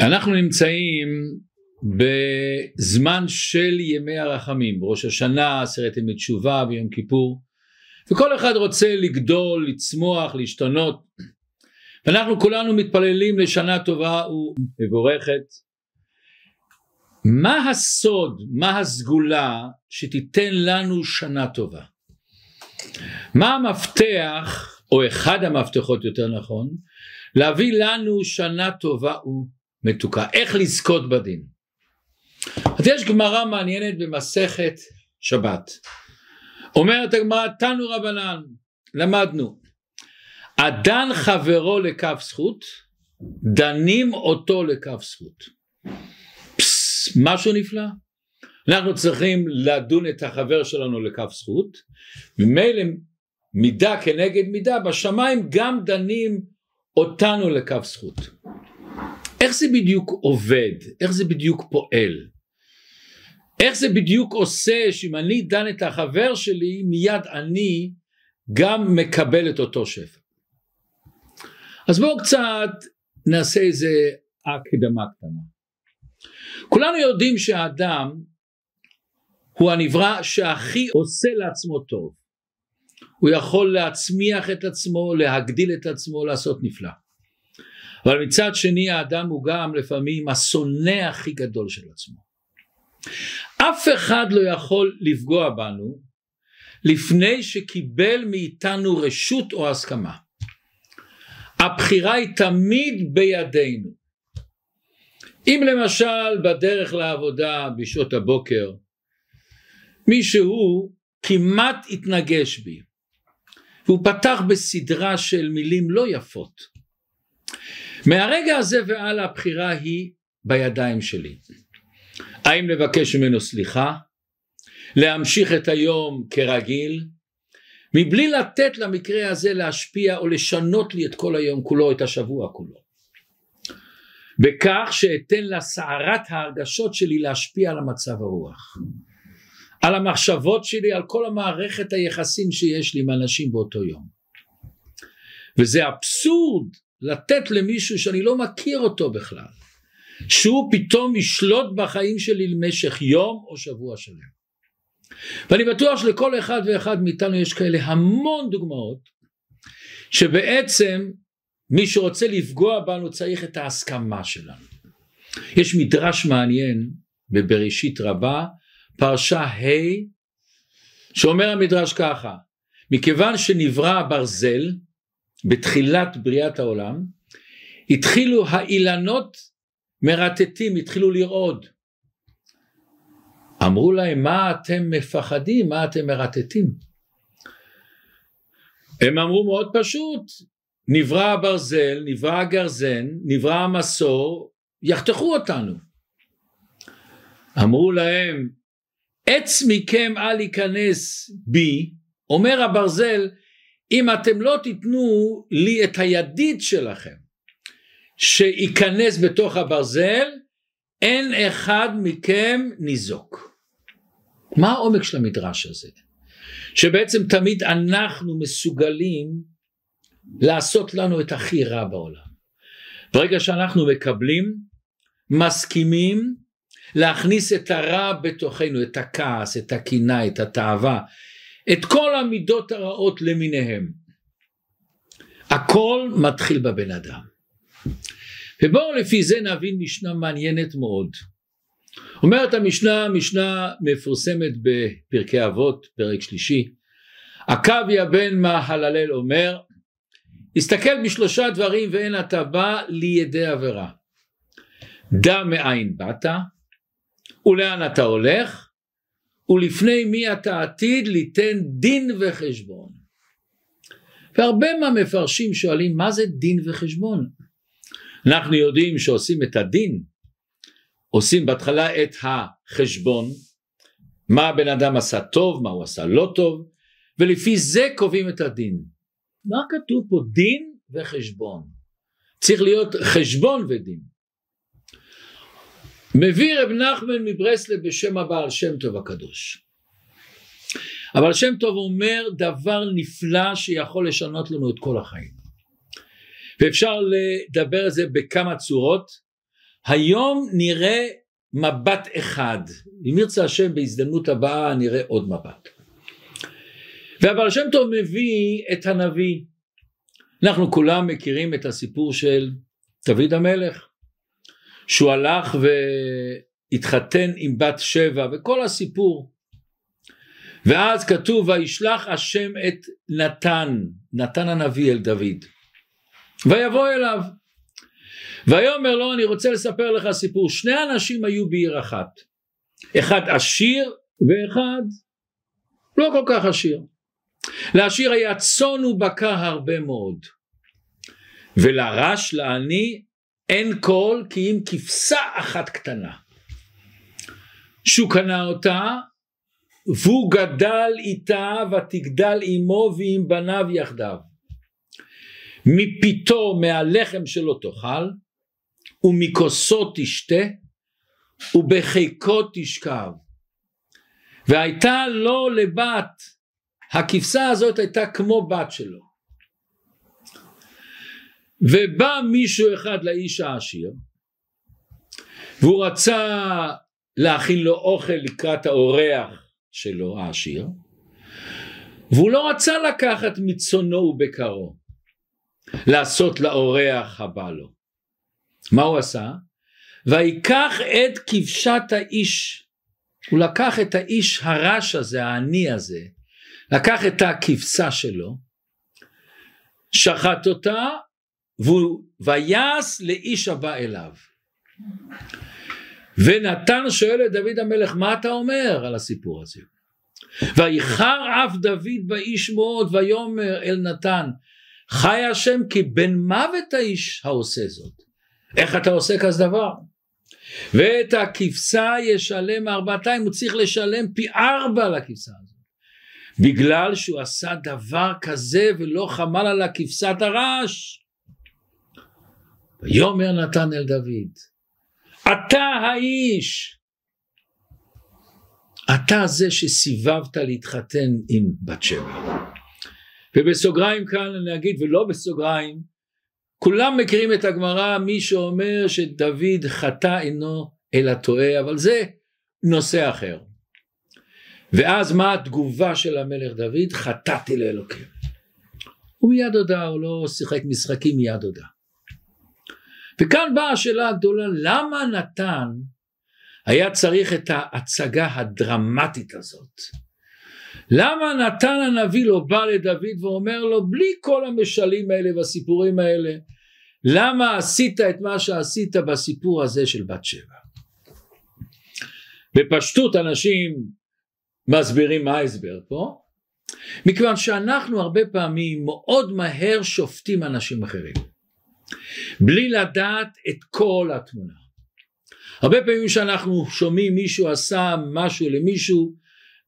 אנחנו נמצאים בזמן של ימי הרחמים, ראש השנה, עשרת ימי תשובה ויום כיפור, וכל אחד רוצה לגדול, לצמוח, להשתנות, ואנחנו כולנו מתפללים לשנה טובה ומבורכת. מה הסוד, מה הסגולה שתיתן לנו שנה טובה? מה המפתח, או אחד המפתחות יותר נכון, להביא לנו שנה טובה ומתוקה? איך לזכות בדין? אז יש גמרא מעניינת במסכת שבת. אומרת הגמרא, תנו רבנן, למדנו, הדן חברו לכף זכות, דנים אותו לכף זכות. פס, משהו נפלא. אנחנו צריכים לדון את החבר שלנו לכף זכות, ממילא מידה כנגד מידה, בשמיים גם דנים אותנו לכף זכות. איך זה בדיוק עובד? איך זה בדיוק פועל? איך זה בדיוק עושה שאם אני דן את החבר שלי מיד אני גם מקבל את אותו שפע. אז בואו קצת נעשה איזה הקדמה קטנה. כולנו יודעים שהאדם הוא הנברא שהכי עושה לעצמו טוב. הוא יכול להצמיח את עצמו, להגדיל את עצמו, לעשות נפלא. אבל מצד שני האדם הוא גם לפעמים השונא הכי גדול של עצמו. אף אחד לא יכול לפגוע בנו לפני שקיבל מאיתנו רשות או הסכמה. הבחירה היא תמיד בידינו. אם למשל בדרך לעבודה בשעות הבוקר מישהו כמעט התנגש בי והוא פתח בסדרה של מילים לא יפות מהרגע הזה והלאה הבחירה היא בידיים שלי האם לבקש ממנו סליחה להמשיך את היום כרגיל מבלי לתת למקרה הזה להשפיע או לשנות לי את כל היום כולו, את השבוע כולו. בכך שאתן לסערת ההרגשות שלי להשפיע על המצב הרוח, על המחשבות שלי, על כל המערכת היחסים שיש לי עם אנשים באותו יום. וזה אבסורד לתת למישהו שאני לא מכיר אותו בכלל, שהוא פתאום ישלוט בחיים שלי למשך יום או שבוע שלם. ואני בטוח שלכל אחד ואחד מאיתנו יש כאלה המון דוגמאות שבעצם מי שרוצה לפגוע בנו צריך את ההסכמה שלנו. יש מדרש מעניין בבראשית רבה פרשה ה' שאומר המדרש ככה מכיוון שנברא הברזל בתחילת בריאת העולם התחילו האילנות מרטטים התחילו לרעוד. אמרו להם מה אתם מפחדים? מה אתם מרטטים הם אמרו מאוד פשוט נברא הברזל נברא הגרזן נברא המסור יחתכו אותנו. אמרו להם עץ מכם אל ייכנס בי אומר הברזל אם אתם לא תיתנו לי את הידית שלכם שייכנס בתוך הברזל אין אחד מכם ניזוק מה העומק של המדרש הזה? שבעצם תמיד אנחנו מסוגלים לעשות לנו את הכי רע בעולם. ברגע שאנחנו מקבלים, מסכימים להכניס את הרע בתוכנו, את הכעס, את הקינה, את התאווה, את כל המידות הרעות למיניהם. הכל מתחיל בבן אדם. ובואו לפי זה נבין משנה מעניינת מאוד. אומרת המשנה, משנה מפורסמת בפרקי אבות, פרק שלישי, עקביה בן מהללל אומר, הסתכל בשלושה דברים ואין אתה בא לידי עבירה. דע מאין באת, ולאן אתה הולך, ולפני מי אתה עתיד ליתן דין וחשבון. והרבה מהמפרשים שואלים מה זה דין וחשבון? אנחנו יודעים שעושים את הדין עושים בהתחלה את החשבון, מה הבן אדם עשה טוב, מה הוא עשה לא טוב, ולפי זה קובעים את הדין. מה כתוב פה? דין וחשבון. צריך להיות חשבון ודין. מביא רב נחמן מברסלב בשם הבעל שם טוב הקדוש. אבל שם טוב אומר דבר נפלא שיכול לשנות לנו את כל החיים. ואפשר לדבר על זה בכמה צורות, היום נראה מבט אחד, אם ירצה השם בהזדמנות הבאה נראה עוד מבט. והבעל שם טוב מביא את הנביא. אנחנו כולם מכירים את הסיפור של דוד המלך, שהוא הלך והתחתן עם בת שבע וכל הסיפור. ואז כתוב וישלח השם את נתן, נתן הנביא אל דוד. ויבוא אליו. ויאמר לו אני רוצה לספר לך סיפור, שני אנשים היו בעיר אחת, אחד עשיר ואחד לא כל כך עשיר. לעשיר היה צאן ובקר הרבה מאוד, ולרש לעני אין קול כי אם כבשה אחת קטנה. שהוא קנה אותה והוא גדל איתה ותגדל עמו ועם בניו יחדיו. מפיתו מהלחם שלו תאכל ומכוסו תשתה ובחיקו תשכב. והייתה לו לבת הכבשה הזאת הייתה כמו בת שלו. ובא מישהו אחד לאיש העשיר והוא רצה להכין לו אוכל לקראת האורח שלו העשיר והוא לא רצה לקחת מצונו ובקרו לעשות לאורח הבא לו מה הוא עשה? ויקח את כבשת האיש הוא לקח את האיש הרש הזה העני הזה לקח את הכבשה שלו שחט אותה ויעש לאיש הבא אליו. ונתן שואל את דוד המלך מה אתה אומר על הסיפור הזה? ואיחר אף דוד באיש מאוד ויאמר אל נתן חי השם כי בן מוות האיש העושה זאת איך אתה עושה כזה דבר? ואת הכבשה ישלם ארבעתיים הוא צריך לשלם פי ארבע לכבשה הזאת. בגלל שהוא עשה דבר כזה ולא חמל על הכבשת הרעש ויאמר נתן אל דוד אתה האיש! אתה זה שסיבבת להתחתן עם בת שבע. ובסוגריים כאן אני אגיד ולא בסוגריים כולם מכירים את הגמרא מי שאומר שדוד חטא אינו אלא טועה אבל זה נושא אחר. ואז מה התגובה של המלך דוד? חטאתי לאלוקים. הוא מיד הודה הוא לא שיחק משחקים מיד הודה וכאן באה השאלה הגדולה למה נתן היה צריך את ההצגה הדרמטית הזאת? למה נתן הנביא לא בא לדוד ואומר לו בלי כל המשלים האלה והסיפורים האלה למה עשית את מה שעשית בסיפור הזה של בת שבע? בפשטות אנשים מסבירים מה ההסבר פה מכיוון שאנחנו הרבה פעמים מאוד מהר שופטים אנשים אחרים בלי לדעת את כל התמונה. הרבה פעמים שאנחנו שומעים מישהו עשה משהו למישהו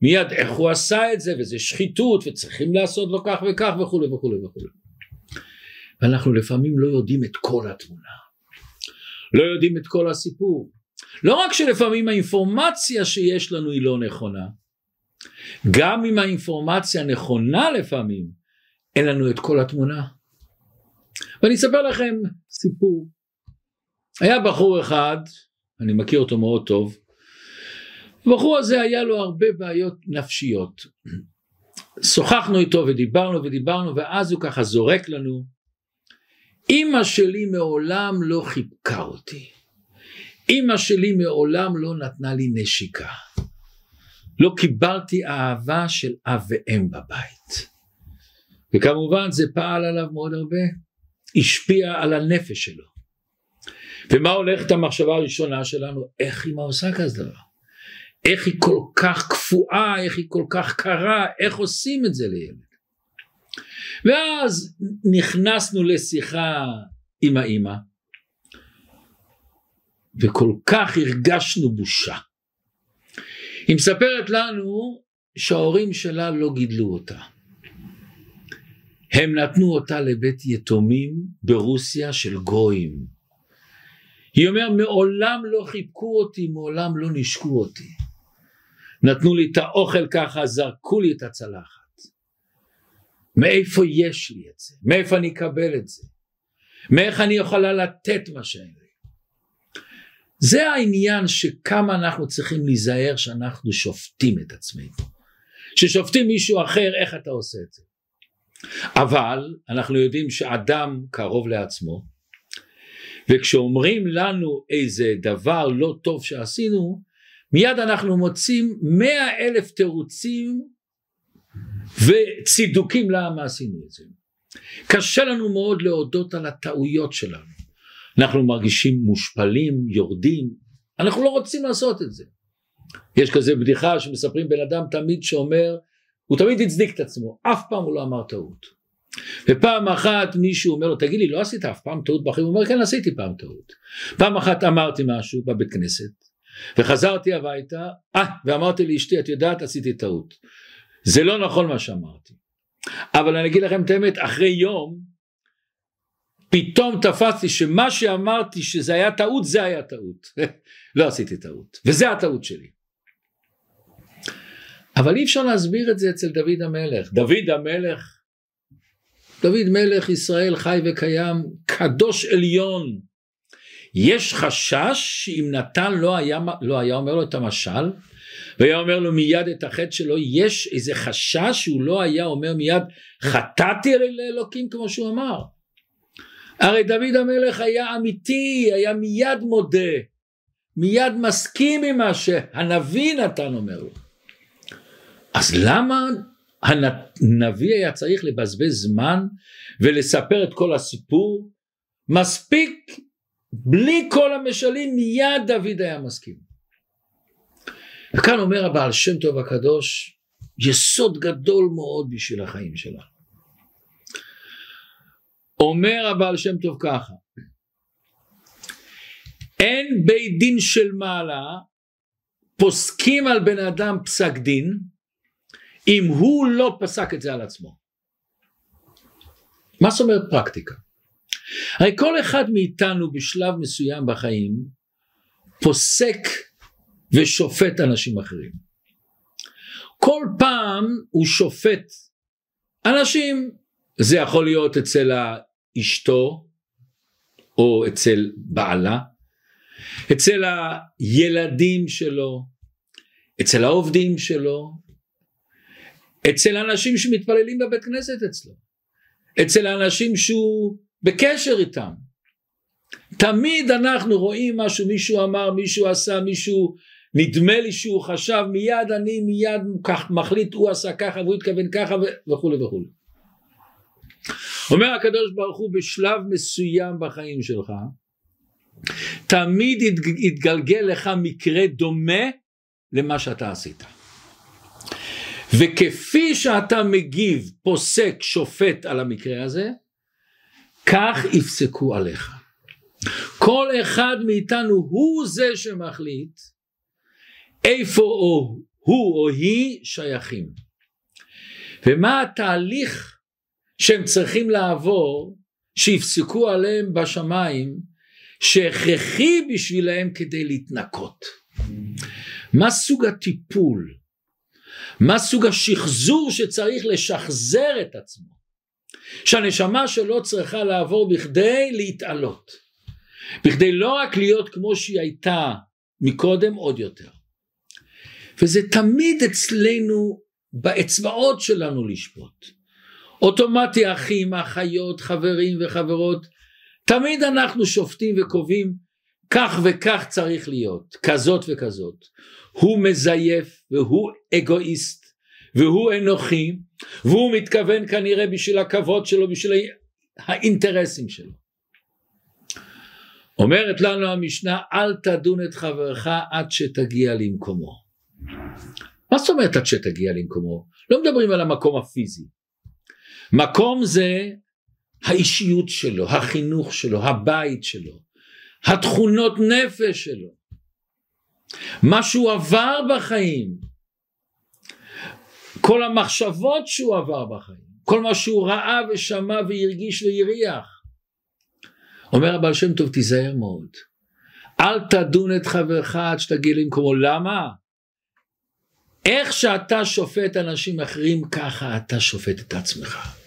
מיד איך הוא עשה את זה וזה שחיתות וצריכים לעשות לו כך וכך וכולי וכולי וכולי. ואנחנו לפעמים לא יודעים את כל התמונה. לא יודעים את כל הסיפור. לא רק שלפעמים האינפורמציה שיש לנו היא לא נכונה, גם אם האינפורמציה נכונה לפעמים, אין לנו את כל התמונה. ואני אספר לכם סיפור. היה בחור אחד, אני מכיר אותו מאוד טוב, הבחור הזה היה לו הרבה בעיות נפשיות. שוחחנו איתו ודיברנו ודיברנו ואז הוא ככה זורק לנו אמא שלי מעולם לא חיבקה אותי אמא שלי מעולם לא נתנה לי נשיקה לא קיבלתי אהבה של אב ואם בבית וכמובן זה פעל עליו מאוד הרבה השפיע על הנפש שלו. ומה הולכת המחשבה הראשונה שלנו? איך אמא עושה כזה דבר? איך היא כל כך קפואה, איך היא כל כך קרה, איך עושים את זה לילד? ואז נכנסנו לשיחה עם האימא, וכל כך הרגשנו בושה. היא מספרת לנו שההורים שלה לא גידלו אותה. הם נתנו אותה לבית יתומים ברוסיה של גויים. היא אומרת מעולם לא חיבקו אותי, מעולם לא נשקו אותי. נתנו לי את האוכל ככה, זרקו לי את הצלחת. מאיפה יש לי את זה? מאיפה אני אקבל את זה? מאיך אני יכולה לתת מה שאין לי? זה העניין שכמה אנחנו צריכים להיזהר שאנחנו שופטים את עצמנו. ששופטים מישהו אחר איך אתה עושה את זה. אבל אנחנו יודעים שאדם קרוב לעצמו וכשאומרים לנו איזה דבר לא טוב שעשינו מיד אנחנו מוצאים מאה אלף תירוצים וצידוקים למה עשינו את זה. קשה לנו מאוד להודות על הטעויות שלנו. אנחנו מרגישים מושפלים, יורדים, אנחנו לא רוצים לעשות את זה. יש כזה בדיחה שמספרים בן אדם תמיד שאומר, הוא תמיד הצדיק את עצמו, אף פעם הוא לא אמר טעות. ופעם אחת מישהו אומר לו, תגיד לי, לא עשית אף פעם טעות בחיים? הוא אומר, כן, עשיתי פעם טעות. פעם אחת אמרתי משהו בבית כנסת, וחזרתי הביתה, אה, ואמרתי לאשתי, את יודעת, עשיתי טעות. זה לא נכון מה שאמרתי. אבל אני אגיד לכם את האמת, אחרי יום, פתאום תפסתי שמה שאמרתי שזה היה טעות, זה היה טעות. לא עשיתי טעות, וזה הטעות שלי. אבל אי אפשר להסביר את זה אצל דוד המלך. דוד המלך, דוד מלך ישראל חי וקיים, קדוש עליון. יש חשש שאם נתן לא היה, לא היה אומר לו את המשל, והיה אומר לו מיד את החטא שלו, יש איזה חשש שהוא לא היה אומר מיד חטאתי אל אלוקים כמו שהוא אמר. הרי דוד המלך היה אמיתי, היה מיד מודה, מיד מסכים עם מה שהנביא נתן אומר לו. אז למה הנביא היה צריך לבזבז זמן ולספר את כל הסיפור? מספיק בלי כל המשלים מיד דוד היה מסכים. וכאן אומר הבעל שם טוב הקדוש יסוד גדול מאוד בשביל החיים שלנו. אומר הבעל שם טוב ככה אין בית דין של מעלה פוסקים על בן אדם פסק דין אם הוא לא פסק את זה על עצמו. מה זאת אומרת פרקטיקה? הרי כל אחד מאיתנו בשלב מסוים בחיים פוסק ושופט אנשים אחרים. כל פעם הוא שופט אנשים, זה יכול להיות אצל אשתו או אצל בעלה, אצל הילדים שלו, אצל העובדים שלו, אצל אנשים שמתפללים בבית כנסת אצלו, אצל האנשים שהוא בקשר איתם. תמיד אנחנו רואים משהו, מישהו אמר, מישהו עשה, מישהו, נדמה לי שהוא חשב, מיד אני מיד כך מחליט, הוא עשה ככה והוא התכוון ככה וכולי וכולי. אומר הקדוש ברוך הוא בשלב מסוים בחיים שלך, תמיד יתגלגל לך מקרה דומה למה שאתה עשית. וכפי שאתה מגיב, פוסק, שופט על המקרה הזה, כך יפסקו עליך. כל אחד מאיתנו הוא זה שמחליט איפה או הוא או היא שייכים. ומה התהליך שהם צריכים לעבור, שיפסקו עליהם בשמיים, שהכרחי בשבילהם כדי להתנקות. מה סוג הטיפול? מה סוג השחזור שצריך לשחזר את עצמו? שהנשמה שלו צריכה לעבור בכדי להתעלות. בכדי לא רק להיות כמו שהיא הייתה מקודם עוד יותר. וזה תמיד אצלנו באצבעות שלנו לשפוט. אוטומטי אחים, אחיות, חברים וחברות, תמיד אנחנו שופטים וקובעים כך וכך צריך להיות, כזאת וכזאת. הוא מזייף והוא אגואיסט והוא אנוכי והוא מתכוון כנראה בשביל הכבוד שלו, בשביל האינטרסים שלו. אומרת לנו המשנה אל תדון את חברך עד שתגיע למקומו. מה זאת אומרת עד שתגיע למקומו? לא מדברים על המקום הפיזי. מקום זה האישיות שלו, החינוך שלו, הבית שלו, התכונות נפש שלו, מה שהוא עבר בחיים, כל המחשבות שהוא עבר בחיים, כל מה שהוא ראה ושמע והרגיש והריח. אומר הבעל שם טוב תיזהר מאוד, אל תדון את חברך עד שתגיע למקומו, למה? איך שאתה שופט אנשים אחרים ככה אתה שופט את עצמך.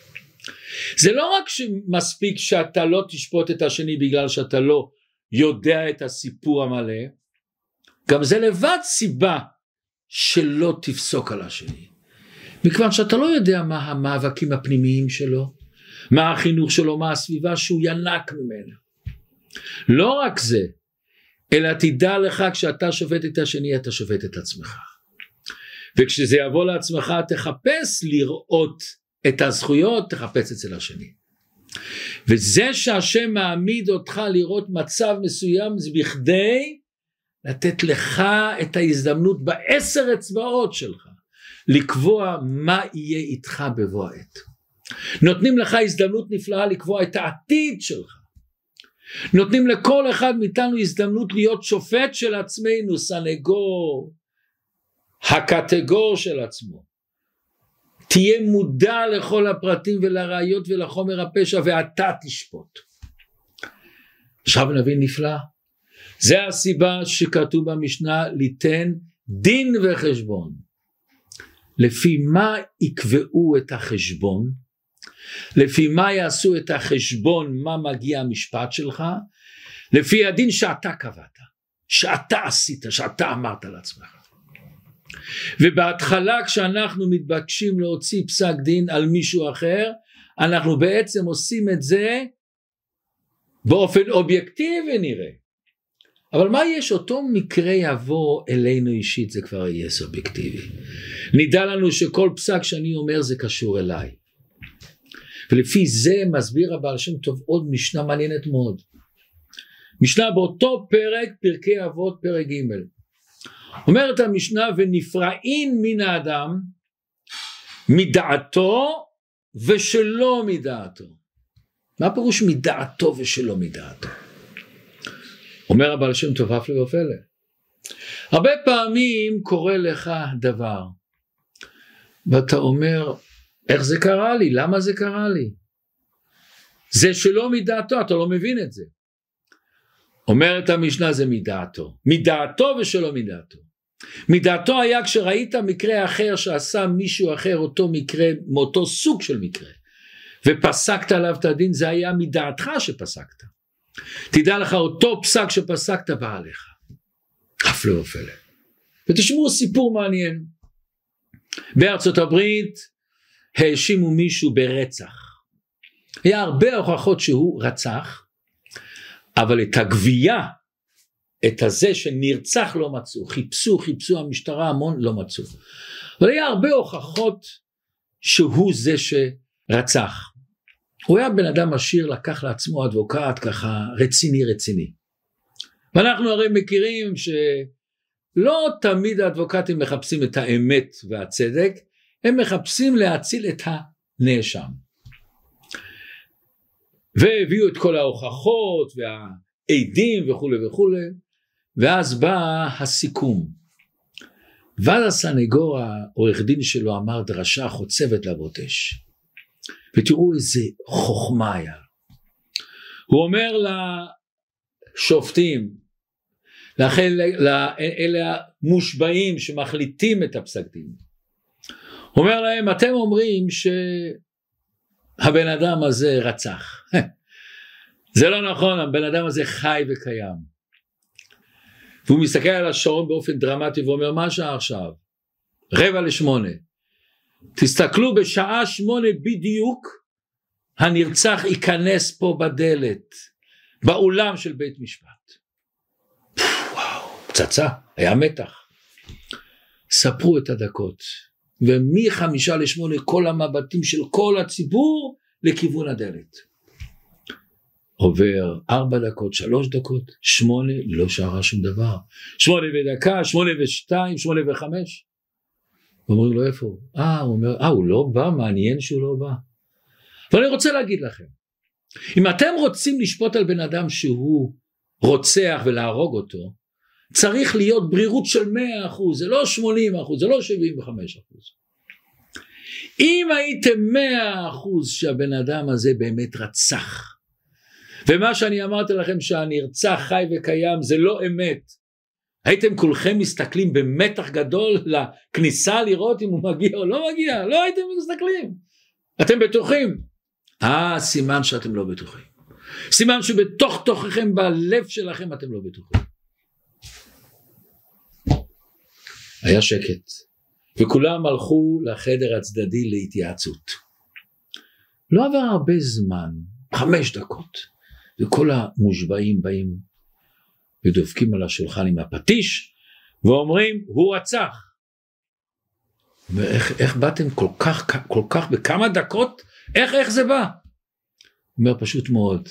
זה לא רק שמספיק שאתה לא תשפוט את השני בגלל שאתה לא יודע את הסיפור המלא, גם זה לבד סיבה שלא תפסוק על השני. מכיוון שאתה לא יודע מה המאבקים הפנימיים שלו, מה החינוך שלו, מה הסביבה שהוא ינק ממנה. לא רק זה, אלא תדע לך כשאתה שופט את השני אתה שופט את עצמך. וכשזה יבוא לעצמך תחפש לראות את הזכויות, תחפש אצל השני. וזה שהשם מעמיד אותך לראות מצב מסוים זה בכדי לתת לך את ההזדמנות בעשר אצבעות שלך לקבוע מה יהיה איתך בבוא העת. נותנים לך הזדמנות נפלאה לקבוע את העתיד שלך. נותנים לכל אחד מאיתנו הזדמנות להיות שופט של עצמנו, סנגור, הקטגור של עצמו. תהיה מודע לכל הפרטים ולראיות ולחומר הפשע ואתה תשפוט. עכשיו נבין נפלא. זה הסיבה שכתוב במשנה ליתן דין וחשבון. לפי מה יקבעו את החשבון? לפי מה יעשו את החשבון מה מגיע המשפט שלך? לפי הדין שאתה קבעת, שאתה עשית, שאתה אמרת לעצמך. ובהתחלה כשאנחנו מתבקשים להוציא פסק דין על מישהו אחר, אנחנו בעצם עושים את זה באופן אובייקטיבי נראה. אבל מה יש אותו מקרה יבוא אלינו אישית זה כבר יהיה סובייקטיבי. נדע לנו שכל פסק שאני אומר זה קשור אליי. ולפי זה מסביר הבעל שם טוב עוד משנה מעניינת מאוד. משנה באותו פרק, פרקי אבות, פרק ג'. אומרת המשנה ונפרעין מן האדם מדעתו ושלא מדעתו. מה פירוש מדעתו ושלא מדעתו? אומר הבעל שם טוב הפלא ופלא. הרבה פעמים קורה לך דבר ואתה אומר איך זה קרה לי? למה זה קרה לי? זה שלא מדעתו, אתה לא מבין את זה. אומרת המשנה זה מדעתו. מדעתו ושלא מדעתו. מדעתו היה כשראית מקרה אחר שעשה מישהו אחר אותו מקרה מאותו סוג של מקרה ופסקת עליו את הדין זה היה מדעתך שפסקת. תדע לך אותו פסק שפסקת בא עליך. הפלא ופלא. ותשמעו סיפור מעניין. בארצות הברית האשימו מישהו ברצח. היה הרבה הוכחות שהוא רצח, אבל את הגבייה, את הזה שנרצח לא מצאו, חיפשו, חיפשו המשטרה המון, לא מצאו. אבל היה הרבה הוכחות שהוא זה שרצח. הוא היה בן אדם עשיר, לקח לעצמו אדבוקט ככה רציני רציני. ואנחנו הרי מכירים שלא תמיד האדבוקטים מחפשים את האמת והצדק, הם מחפשים להציל את הנאשם. והביאו את כל ההוכחות והעדים וכולי וכולי, ואז בא הסיכום. ואז הסנגור העורך דין שלו אמר דרשה חוצבת לאבות אש. ותראו איזה חוכמה היה. הוא אומר לשופטים, לכן אלה המושבעים שמחליטים את הפסק דין, אומר להם אתם אומרים שהבן אדם הזה רצח. זה לא נכון הבן אדם הזה חי וקיים. והוא מסתכל על השעון באופן דרמטי ואומר מה השעה עכשיו? רבע לשמונה תסתכלו בשעה שמונה בדיוק הנרצח ייכנס פה בדלת באולם של בית משפט וואו פצצה היה מתח ספרו את הדקות ומחמישה לשמונה כל המבטים של כל הציבור לכיוון הדלת. עובר ארבע דקות, שלוש דקות, שמונה, לא שרה שום דבר. שמונה ודקה, שמונה ושתיים, שמונה וחמש. אומרים לו איפה הוא? אה, הוא אומר, אה, הוא לא בא? מעניין שהוא לא בא. אבל אני רוצה להגיד לכם, אם אתם רוצים לשפוט על בן אדם שהוא רוצח ולהרוג אותו, צריך להיות ברירות של 100%, זה לא 80%, זה לא 75%. אם הייתם 100% שהבן אדם הזה באמת רצח, ומה שאני אמרתי לכם שהנרצח חי וקיים זה לא אמת, הייתם כולכם מסתכלים במתח גדול לכניסה לראות אם הוא מגיע או לא מגיע, לא הייתם מסתכלים, אתם בטוחים. אה, סימן שאתם לא בטוחים. סימן שבתוך תוככם בלב שלכם אתם לא בטוחים. היה שקט וכולם הלכו לחדר הצדדי להתייעצות. לא עבר הרבה זמן, חמש דקות, וכל המושבעים באים ודופקים על השולחן עם הפטיש ואומרים הוא רצח. ואיך איך באתם כל כך, כל כך בכמה דקות? איך, איך זה בא? אומר פשוט מאוד,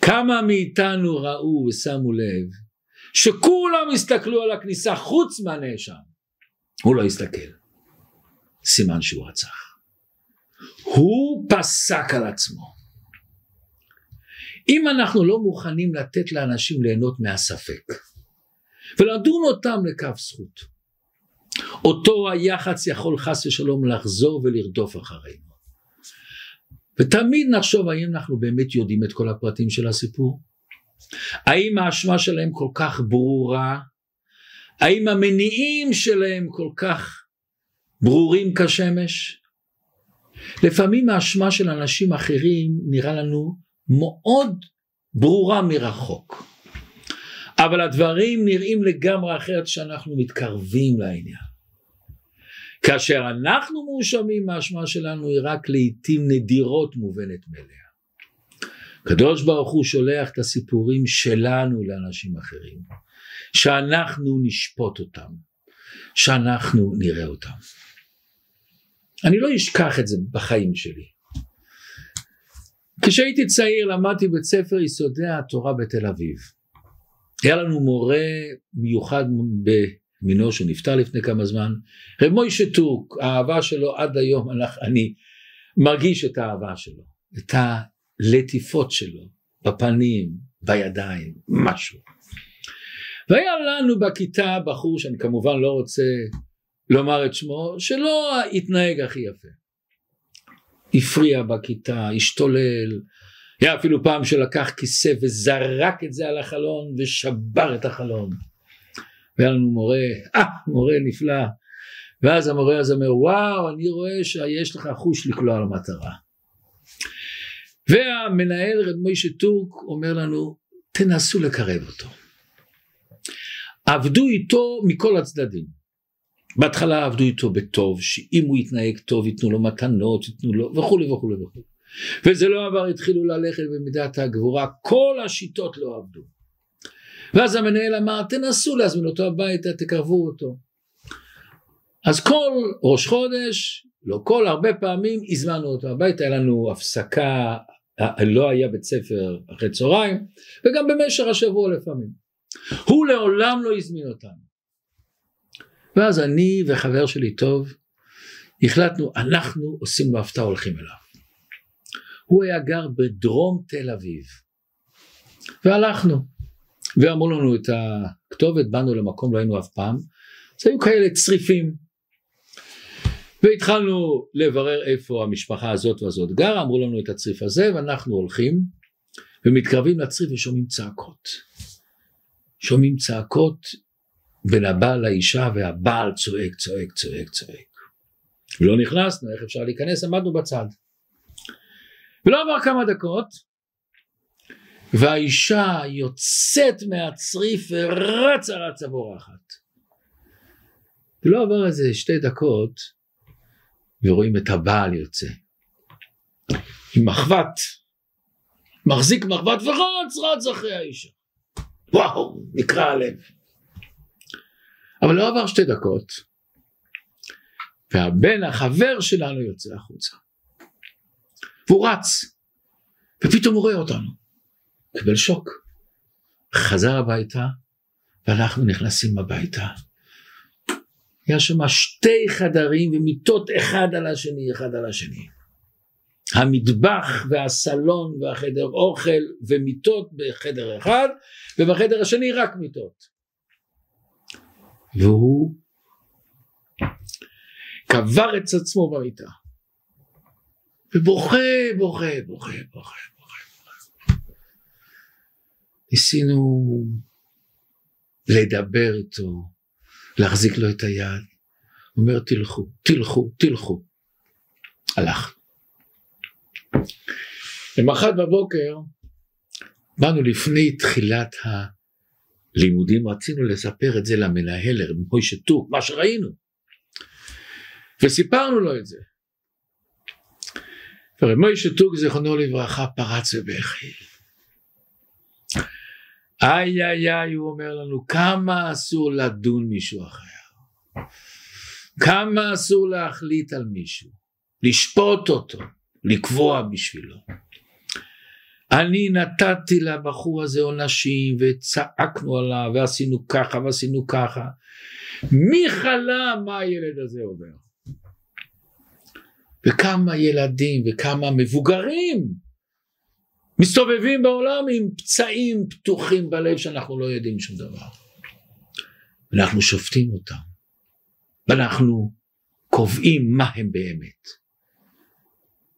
כמה מאיתנו ראו ושמו לב שכולם הסתכלו על הכניסה חוץ מהנאשם, הוא לא הסתכל, סימן שהוא רצח. הוא פסק על עצמו. אם אנחנו לא מוכנים לתת לאנשים ליהנות מהספק ולדון אותם לכף זכות, אותו היח"צ יכול חס ושלום לחזור ולרדוף אחרינו. ותמיד נחשוב האם אנחנו באמת יודעים את כל הפרטים של הסיפור? האם האשמה שלהם כל כך ברורה? האם המניעים שלהם כל כך ברורים כשמש? לפעמים האשמה של אנשים אחרים נראה לנו מאוד ברורה מרחוק. אבל הדברים נראים לגמרי אחרת כשאנחנו מתקרבים לעניין. כאשר אנחנו מואשמים האשמה שלנו היא רק לעיתים נדירות מובנת מאליה. קדוש ברוך הוא שולח את הסיפורים שלנו לאנשים אחרים, שאנחנו נשפוט אותם, שאנחנו נראה אותם. אני לא אשכח את זה בחיים שלי. כשהייתי צעיר למדתי בית ספר יסודי התורה בתל אביב. היה לנו מורה מיוחד במינו שנפטר לפני כמה זמן, רב מוישה טורק, האהבה שלו עד היום, אני מרגיש את האהבה שלו, את הלטיפות שלו, בפנים, בידיים, משהו. והיה לנו בכיתה בחור שאני כמובן לא רוצה לומר את שמו, שלא התנהג הכי יפה. הפריע בכיתה, השתולל, היה אפילו פעם שלקח כיסא וזרק את זה על החלון ושבר את החלון. והיה לנו מורה, אה, מורה נפלא. ואז המורה הזה אומר, וואו, אני רואה שיש לך חוש לקלוע על המטרה. והמנהל רב מוישה טורק אומר לנו, תנסו לקרב אותו. עבדו איתו מכל הצדדים. בהתחלה עבדו איתו בטוב, שאם הוא יתנהג טוב ייתנו לו מתנות, ייתנו לו וכולי וכולי וכולי. וזה לא עבר, התחילו ללכת במידת הגבורה, כל השיטות לא עבדו. ואז המנהל אמר, תנסו להזמין אותו הביתה, תקרבו אותו. אז כל ראש חודש, לא כל, הרבה פעמים הזמנו אותו הביתה, היה לנו הפסקה, לא היה בית ספר אחרי צהריים, וגם במשך השבוע לפעמים. הוא לעולם לא הזמין אותנו. ואז אני וחבר שלי טוב, החלטנו, אנחנו עושים לו הפתעה, הולכים אליו. הוא היה גר בדרום תל אביב. והלכנו, ואמרו לנו את הכתובת, באנו למקום, לא היינו אף פעם, אז היו כאלה צריפים. והתחלנו לברר איפה המשפחה הזאת והזאת גרה, אמרו לנו את הצריף הזה, ואנחנו הולכים, ומתקרבים לצריף ושומעים צעקות. שומעים צעקות בין הבעל לאישה, והבעל צועק, צועק, צועק, צועק. לא נכנסנו, איך אפשר להיכנס? עמדנו בצד. ולא עבר כמה דקות והאישה יוצאת מהצריף ורצה רצה בורחת. ולא עבר איזה שתי דקות ורואים את הבעל יוצא עם מחבת מחזיק מחבת ורץ רץ אחרי האישה וואו נקרע הלב אבל לא עבר שתי דקות והבן החבר שלנו יוצא החוצה והוא רץ, ופתאום הוא רואה אותנו, קיבל שוק. חזר הביתה, ואנחנו נכנסים הביתה. היה שם שתי חדרים ומיטות אחד על השני, אחד על השני. המטבח והסלון והחדר אוכל ומיטות בחדר אחד, ובחדר השני רק מיטות. והוא קבר את עצמו במיטה. ובוכה, בוכה, בוכה, בוכה, בוכה. ניסינו לדבר איתו, להחזיק לו את היד. אומר תלכו, תלכו, תלכו. הלך. למחרת בבוקר באנו לפני תחילת הלימודים, רצינו לספר את זה למנהל, מוישה טוק, מה שראינו. וסיפרנו לו את זה. ורב מוישה טוק זיכרונו לברכה פרץ בבכי. איי איי איי הוא אומר לנו כמה אסור לדון מישהו אחר. כמה אסור להחליט על מישהו. לשפוט אותו. לקבוע בשבילו. אני נתתי לבחור הזה עונשים וצעקנו עליו ועשינו ככה ועשינו ככה. מי חלם מה הילד הזה עובר? וכמה ילדים וכמה מבוגרים מסתובבים בעולם עם פצעים פתוחים בלב שאנחנו לא יודעים שום דבר. אנחנו שופטים אותם ואנחנו קובעים מה הם באמת.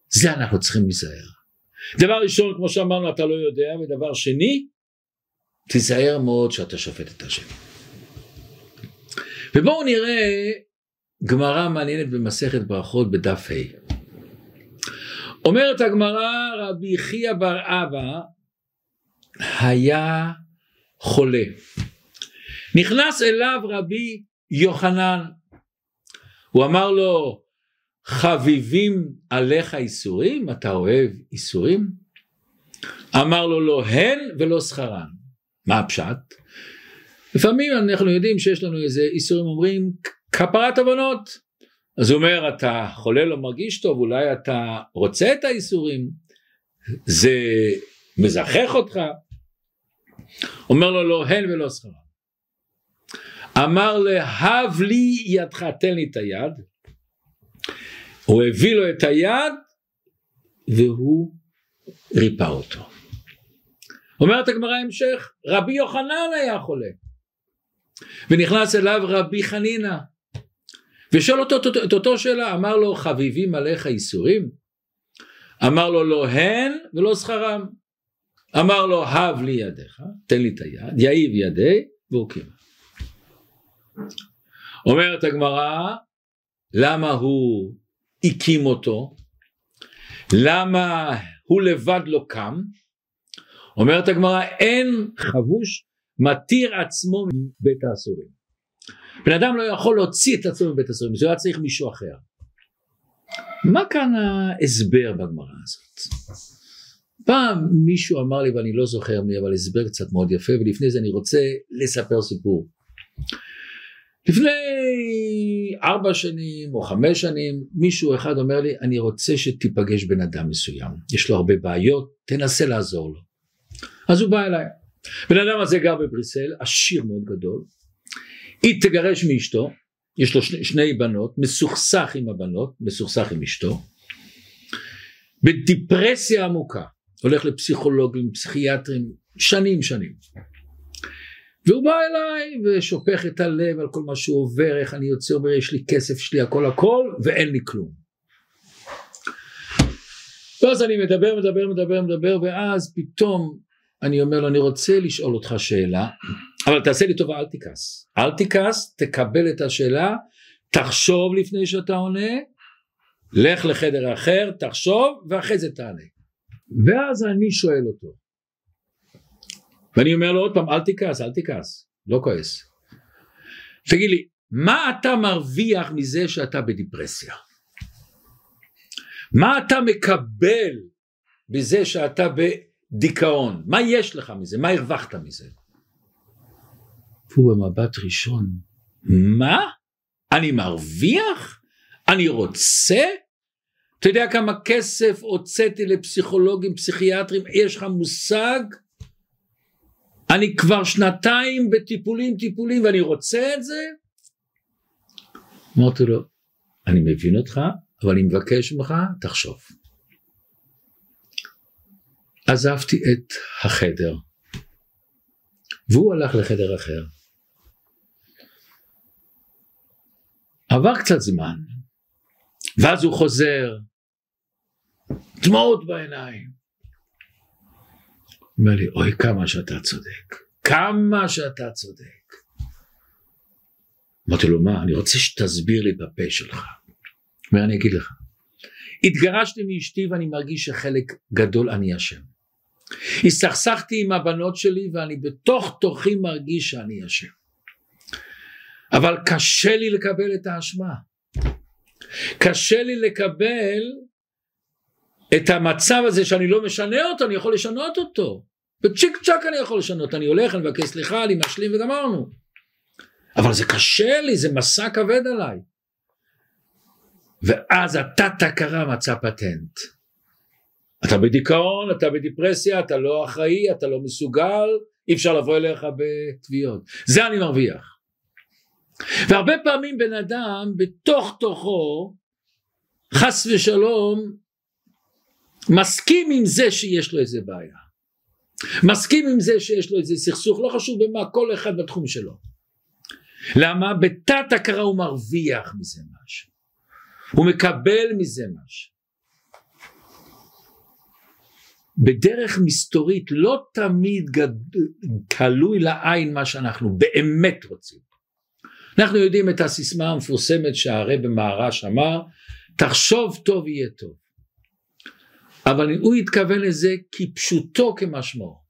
זה אנחנו צריכים להיזהר. דבר ראשון כמו שאמרנו אתה לא יודע ודבר שני תיזהר מאוד שאתה שופט את השני. ובואו נראה גמרא מעניינת במסכת ברכות בדף ה'. אומרת הגמרא רבי חייא בר אבא היה חולה. נכנס אליו רבי יוחנן. הוא אמר לו חביבים עליך איסורים? אתה אוהב איסורים? אמר לו לא הן ולא שכרן. מה הפשט? לפעמים אנחנו יודעים שיש לנו איזה איסורים אומרים כפרת עוונות. אז הוא אומר אתה חולה לא מרגיש טוב אולי אתה רוצה את האיסורים זה מזכך אותך אומר לו לא הן ולא שכרן אמר להב לי ידך תן לי את היד הוא הביא לו את היד והוא ריפא אותו. אומרת הגמרא המשך, רבי יוחנן היה חולה ונכנס אליו רבי חנינא ושואל אותו את אותו שאלה, אמר לו חביבים עליך איסורים? אמר לו לא הן ולא שכרם. אמר לו הב לי ידיך, תן לי את היד, יעיב ידי והוא קימה. אומרת הגמרא, למה הוא הקים אותו, למה הוא לבד לא קם, אומרת הגמרא אין חבוש מתיר עצמו מבית האסורים. בן אדם לא יכול להוציא את עצמו מבית האסורים, זה היה צריך מישהו אחר. מה כאן ההסבר בגמרא הזאת? פעם מישהו אמר לי ואני לא זוכר מי אבל הסבר קצת מאוד יפה ולפני זה אני רוצה לספר סיפור. לפני ארבע שנים או חמש שנים מישהו אחד אומר לי אני רוצה שתיפגש בן אדם מסוים יש לו הרבה בעיות תנסה לעזור לו. אז הוא בא אליי. בן אדם הזה גר בבריסל עשיר מאוד גדול. היא תגרש מאשתו יש לו שני, שני בנות מסוכסך עם הבנות מסוכסך עם אשתו. בדיפרסיה עמוקה הולך לפסיכולוגים פסיכיאטרים שנים שנים והוא בא אליי ושופך את הלב על כל מה שהוא עובר, איך אני יוצא, אומר יש לי כסף, יש לי הכל הכל ואין לי כלום. ואז אני מדבר, מדבר, מדבר, מדבר, ואז פתאום אני אומר לו, אני רוצה לשאול אותך שאלה, אבל תעשה לי טובה, אל תכעס. אל תכעס, תקבל את השאלה, תחשוב לפני שאתה עונה, לך לחדר אחר, תחשוב, ואחרי זה תענה. ואז אני שואל אותו, ואני אומר לו עוד פעם אל תכעס אל תכעס לא כועס. תגיד לי מה אתה מרוויח מזה שאתה בדיפרסיה? מה אתה מקבל בזה שאתה בדיכאון? מה יש לך מזה? מה הרווחת מזה? הוא במבט ראשון. מה? אני מרוויח? אני רוצה? אתה יודע כמה כסף הוצאתי לפסיכולוגים פסיכיאטרים? יש לך מושג אני כבר שנתיים בטיפולים טיפולים ואני רוצה את זה? אמרתי לו, אני מבין אותך, אבל אני מבקש ממך, תחשוב. עזבתי את החדר, והוא הלך לחדר אחר. עבר קצת זמן, ואז הוא חוזר, דמעות בעיניים. אומר לי, אוי כמה שאתה צודק, כמה שאתה צודק. אמרתי לו, מה, אני רוצה שתסביר לי בפה שלך. אומר, אני אגיד לך. התגרשתי מאשתי ואני מרגיש שחלק גדול אני אשם. הסתכסכתי עם הבנות שלי ואני בתוך תוכי מרגיש שאני אשם. אבל קשה לי לקבל את האשמה. קשה לי לקבל את המצב הזה שאני לא משנה אותו, אני יכול לשנות אותו. בצ'יק צ'אק אני יכול לשנות, אני הולך, אני מבקש סליחה, אני משלים וגמרנו. אבל זה קשה לי, זה מסע כבד עליי. ואז התת הכרה מצא פטנט. אתה בדיכאון, אתה בדיפרסיה, אתה לא אחראי, אתה לא מסוגל, אי אפשר לבוא אליך בתביעות. זה אני מרוויח. והרבה פעמים בן אדם בתוך תוכו, חס ושלום, מסכים עם זה שיש לו איזה בעיה. מסכים עם זה שיש לו איזה סכסוך, לא חשוב במה, כל אחד בתחום שלו. למה? בתת הכרה הוא מרוויח מזה משהו. הוא מקבל מזה משהו. בדרך מסתורית לא תמיד גד... תלוי לעין מה שאנחנו באמת רוצים. אנחנו יודעים את הסיסמה המפורסמת שהרב במהר"ש אמר, תחשוב טוב יהיה טוב. אבל הוא התכוון לזה כפשוטו כמשמעו.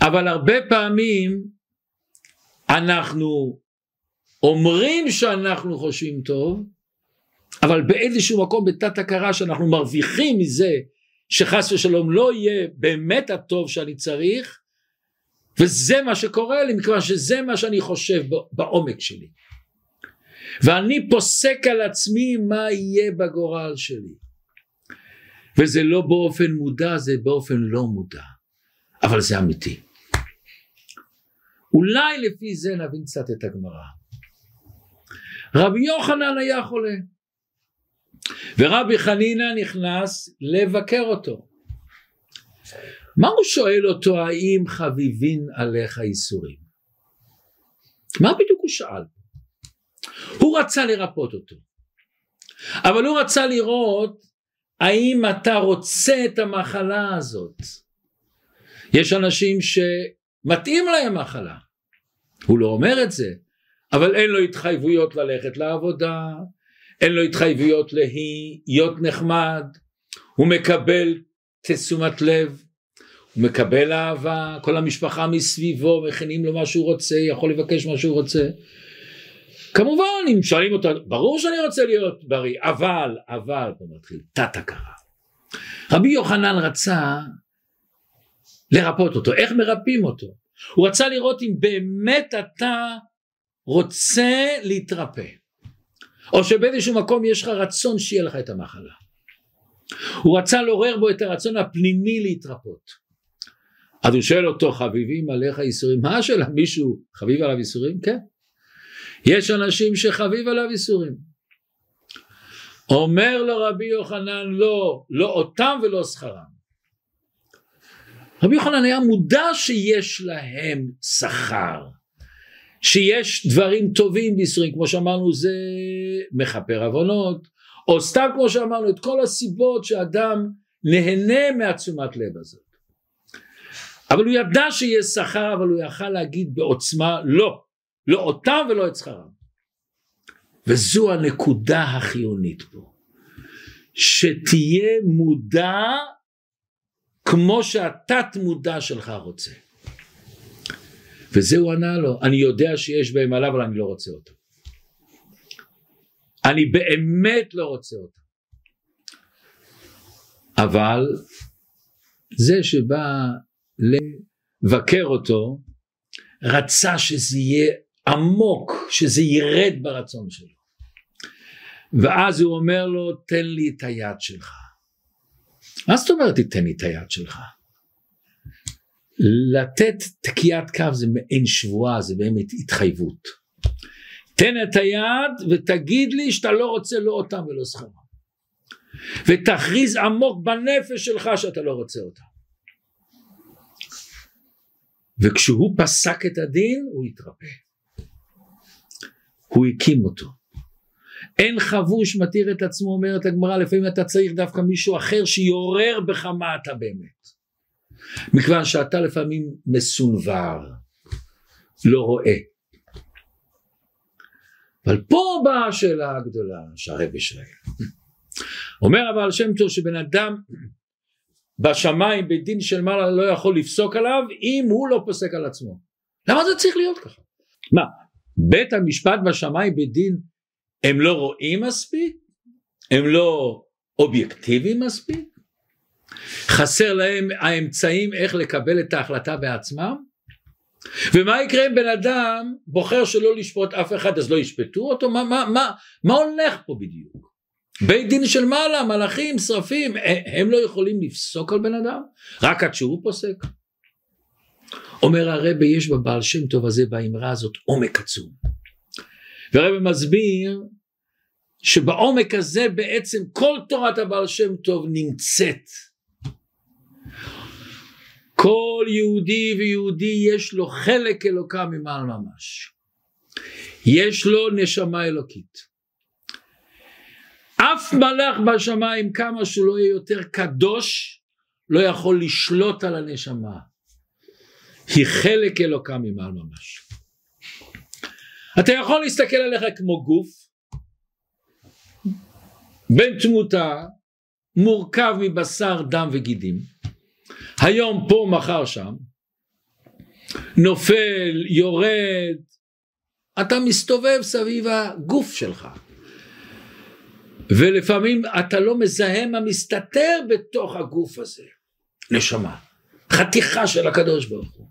אבל הרבה פעמים אנחנו אומרים שאנחנו חושבים טוב, אבל באיזשהו מקום בתת הכרה שאנחנו מרוויחים מזה שחס ושלום לא יהיה באמת הטוב שאני צריך, וזה מה שקורה לי, מכיוון שזה מה שאני חושב בעומק שלי. ואני פוסק על עצמי מה יהיה בגורל שלי. וזה לא באופן מודע, זה באופן לא מודע. אבל זה אמיתי. אולי לפי זה נבין קצת את הגמרא. רבי יוחנן היה חולה. ורבי חנינא נכנס לבקר אותו. מה הוא שואל אותו האם חביבין עליך איסורים? מה בדיוק הוא שאל? הוא רצה לרפות אותו. אבל הוא רצה לראות האם אתה רוצה את המחלה הזאת. יש אנשים שמתאים להם מחלה. הוא לא אומר את זה, אבל אין לו התחייבויות ללכת לעבודה, אין לו התחייבויות להיות נחמד, הוא מקבל תשומת לב, הוא מקבל אהבה, כל המשפחה מסביבו מכינים לו מה שהוא רוצה, יכול לבקש מה שהוא רוצה. כמובן אם שואלים אותו, ברור שאני רוצה להיות בריא, אבל, אבל, פה מתחיל תת הכרה. רבי יוחנן רצה לרפות אותו, איך מרפאים אותו? הוא רצה לראות אם באמת אתה רוצה להתרפא. או שבאיזשהו מקום יש לך רצון שיהיה לך את המחלה. הוא רצה לעורר בו את הרצון הפנימי להתרפות. אז הוא שואל אותו חביבים עליך ייסורים מה השאלה מישהו חביב עליו ייסורים כן יש אנשים שחביב עליו ייסורים אומר לו רבי יוחנן לא לא אותם ולא שכרם רבי יוחנן היה מודע שיש להם שכר שיש דברים טובים בישראל, כמו שאמרנו זה מכפר עוונות, או סתם כמו שאמרנו את כל הסיבות שאדם נהנה מהתשומת לב הזאת. אבל הוא ידע שיש שכר, אבל הוא יכל להגיד בעוצמה לא, לא אותם ולא את שכרם. וזו הנקודה החיונית פה, שתהיה מודע כמו שהתת מודע שלך רוצה. וזה הוא ענה לו, אני יודע שיש בהם עליו אבל אני לא רוצה אותם. אני באמת לא רוצה אותם. אבל זה שבא לבקר אותו, רצה שזה יהיה עמוק, שזה ירד ברצון שלו. ואז הוא אומר לו, תן לי את היד שלך. מה זאת אומרת תיתן לי את היד שלך? לתת תקיעת כף זה מעין שבועה, זה באמת התחייבות. תן את היד ותגיד לי שאתה לא רוצה לא אותם ולא שכרם. ותכריז עמוק בנפש שלך שאתה לא רוצה אותם. וכשהוא פסק את הדין הוא התרפא. הוא הקים אותו. אין חבוש מתיר את עצמו אומרת הגמרא לפעמים אתה צריך דווקא מישהו אחר שיעורר בך מה אתה באמת. מכיוון שאתה לפעמים מסונבר, לא רואה. אבל פה באה השאלה הגדולה שהרבי שואל. אומר הבעל שם טוב שבן אדם בשמיים בית דין של מעלה לא יכול לפסוק עליו אם הוא לא פוסק על עצמו. למה זה צריך להיות ככה? מה, בית המשפט בשמיים בית דין הם לא רואים מספיק? הם לא אובייקטיביים מספיק? חסר להם האמצעים איך לקבל את ההחלטה בעצמם? ומה יקרה אם בן אדם בוחר שלא לשפוט אף אחד אז לא ישפטו אותו? מה, מה, מה, מה הולך פה בדיוק? בית דין של מעלה, מלאכים, שרפים, הם לא יכולים לפסוק על בן אדם? רק עד שהוא פוסק? אומר הרבי יש בבעל שם טוב הזה באמרה הזאת עומק עצום. והרבי מסביר שבעומק הזה בעצם כל תורת הבעל שם טוב נמצאת. כל יהודי ויהודי יש לו חלק אלוקה ממעל ממש. יש לו נשמה אלוקית. אף מלאך בשמיים כמה שהוא לא יהיה יותר קדוש לא יכול לשלוט על הנשמה. היא חלק אלוקה ממעל ממש. אתה יכול להסתכל עליך כמו גוף בן תמותה מורכב מבשר דם וגידים. היום פה מחר שם. נופל יורד אתה מסתובב סביב הגוף שלך. ולפעמים אתה לא מזהה מה מסתתר בתוך הגוף הזה. נשמה חתיכה של הקדוש ברוך הוא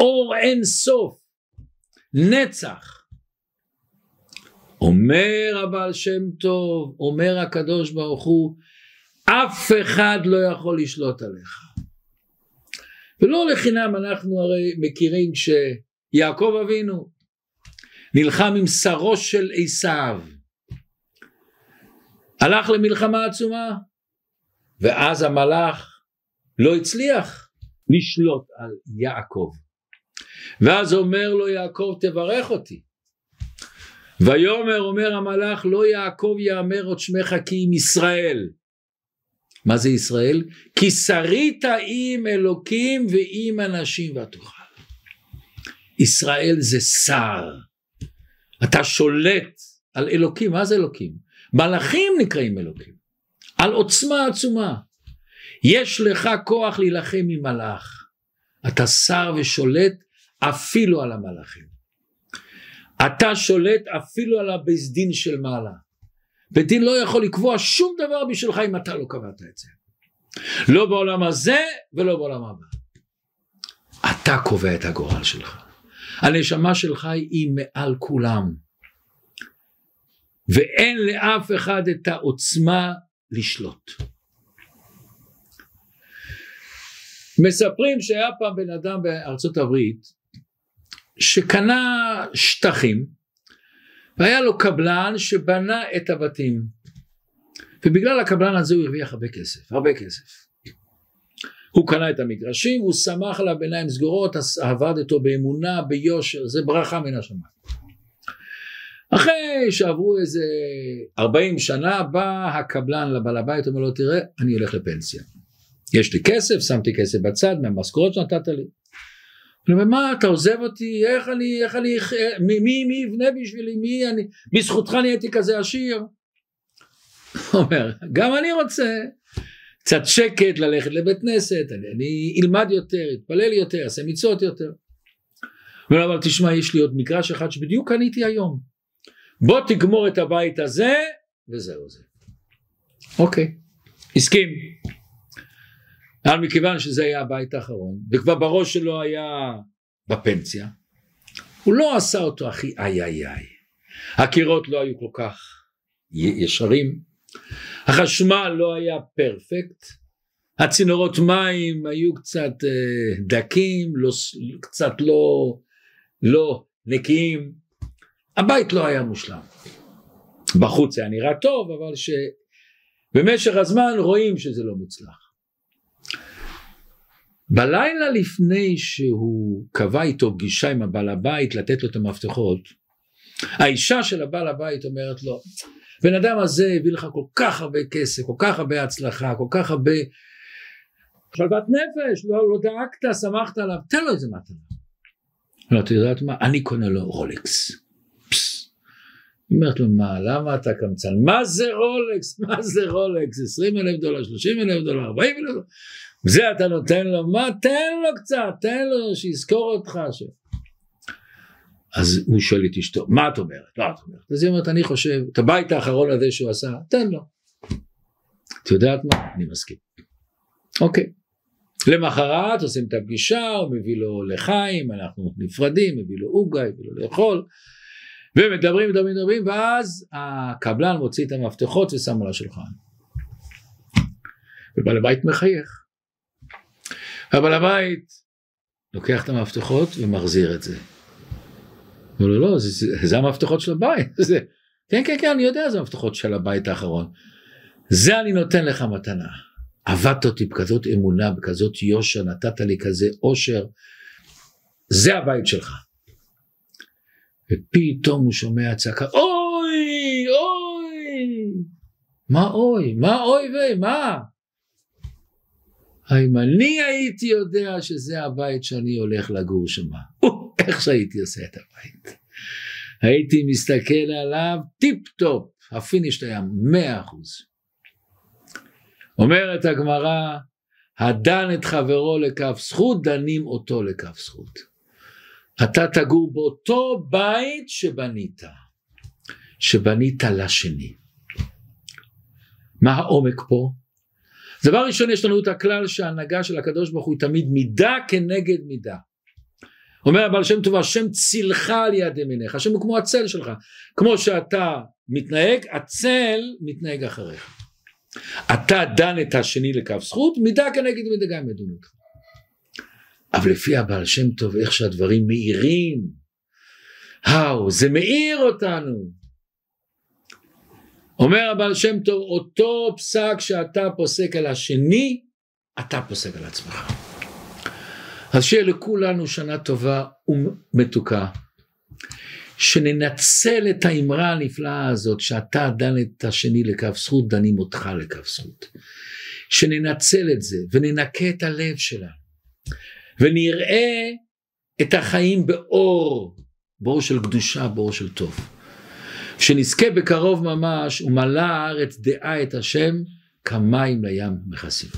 אור אין סוף. נצח. אומר הבעל שם טוב אומר הקדוש ברוך הוא אף אחד לא יכול לשלוט עליך. ולא לחינם אנחנו הרי מכירים שיעקב אבינו נלחם עם שרו של עשיו. הלך למלחמה עצומה ואז המלאך לא הצליח לשלוט על יעקב ואז אומר לו יעקב תברך אותי ויאמר אומר המלאך לא יעקב יאמר עוד שמך כי אם ישראל מה זה ישראל? כי שרית עם אלוקים ועם אנשים ותוכל ישראל זה שר אתה שולט על אלוקים מה זה אלוקים? מלאכים נקראים אלוקים, על עוצמה עצומה. יש לך כוח להילחם עם מלאך. אתה שר ושולט אפילו על המלאכים. אתה שולט אפילו על הבייס דין של מעלה. בית דין לא יכול לקבוע שום דבר בשבילך אם אתה לא קבעת את זה. לא בעולם הזה ולא בעולם הבא. אתה קובע את הגורל שלך. הנשמה שלך היא מעל כולם. ואין לאף אחד את העוצמה לשלוט. מספרים שהיה פעם בן אדם בארצות הברית שקנה שטחים והיה לו קבלן שבנה את הבתים ובגלל הקבלן הזה הוא הרוויח הרבה כסף, הרבה כסף. הוא קנה את המגרשים, הוא שמח עליו בעיניים סגורות, עבד איתו באמונה, ביושר, זה ברכה מן השמיים. אחרי שעברו איזה 40 שנה בא הקבלן לבעל הבית אומר לו תראה אני הולך לפנסיה יש לי כסף שמתי כסף בצד מהמשכורת שנתת לי אומר מה אתה עוזב אותי? איך אני איך אני מי מי, מי יבנה בשבילי? מי אני? בזכותך נהייתי כזה עשיר. אומר גם אני רוצה קצת שקט ללכת לבית כנסת אני, אני אלמד יותר אתפלל יותר אעשה מצוות יותר. אבל תשמע יש לי עוד מגרש אחד שבדיוק קניתי היום. בוא תגמור את הבית הזה וזהו זה. אוקיי, הסכים. אבל מכיוון שזה היה הבית האחרון וכבר בראש שלו היה בפנסיה הוא לא עשה אותו הכי איי איי איי הקירות לא היו כל כך ישרים החשמל לא היה פרפקט הצינורות מים היו קצת אה, דקים לא, קצת לא, לא נקיים הבית לא היה מושלם. בחוץ היה נראה טוב, אבל שבמשך הזמן רואים שזה לא מוצלח. בלילה לפני שהוא קבע איתו פגישה עם הבעל הבית לתת לו את המפתחות, האישה של הבעל הבית אומרת לו, בן אדם הזה הביא לך כל כך הרבה כסף, כל כך הרבה הצלחה, כל כך הרבה שלוות נפש, לא, לא דאגת, שמחת עליו, תן לו איזה מתנה. לא, את יודעת מה? אני קונה לו רולקס. היא אומרת לו מה למה אתה קמצן מה זה רולקס מה זה רולקס 20 אלף דולר 30 אלף דולר 40 אלף דולר זה אתה נותן לו, מה תן לו קצת, תן לו שיזכור אותך. ש... אז הוא שואל את אשתו, מה את אומרת? מה את אומרת? אז היא אומרת, אני חושב, את הבית האחרון הזה שהוא עשה, תן לו. את יודעת מה? אני מסכים. אוקיי. למחרת עושים את הפגישה, הוא מביא לו לחיים, אנחנו נפרדים, מביא לו עוגה, מביא לו לאכול, ומדברים, מדברים, מדברים, ואז הקבלן מוציא את המפתחות ושם על השולחן. ובעל הבית מחייך. הבעל הבית לוקח את המפתחות ומחזיר את זה. אומר לו לא, זה, זה, זה המפתחות של הבית. זה, כן כן כן אני יודע זה המפתחות של הבית האחרון. זה אני נותן לך מתנה. עבדת אותי בכזאת אמונה, בכזאת יושר, נתת לי כזה עושר, זה הבית שלך. ופתאום הוא שומע צעקה, אוי, אוי, מה אוי, מה אוי ויי, מה? אם אני הייתי יודע שזה הבית שאני הולך לגור שם, איך שהייתי עושה את הבית. הייתי מסתכל עליו טיפ טופ, ה finish היה מאה אחוז. אומרת הגמרא, הדן את חברו לכף זכות, דנים אותו לכף זכות. אתה תגור באותו בית שבנית, שבנית לשני. מה העומק פה? דבר ראשון יש לנו את הכלל שההנהגה של הקדוש ברוך הוא תמיד מידה כנגד מידה. אומר הבעל שם טוב השם צילך על יד ימיניך, השם הוא כמו הצל שלך, כמו שאתה מתנהג, הצל מתנהג אחריך. אתה דן את השני לכף זכות, מידה כנגד מידה גם ידונו אותך. אבל לפי הבעל שם טוב איך שהדברים מאירים, האו זה מאיר אותנו. אומר הבעל שם טוב אותו פסק שאתה פוסק על השני, אתה פוסק על עצמך. אז שיהיה לכולנו שנה טובה ומתוקה. שננצל את האמרה הנפלאה הזאת שאתה דן את השני לכף זכות, דנים אותך לכף זכות. שננצל את זה וננקה את הלב שלנו ונראה את החיים באור, באור של קדושה, באור של טוב. שנזכה בקרוב ממש ומלא הארץ דעה את השם כמים לים מכסים.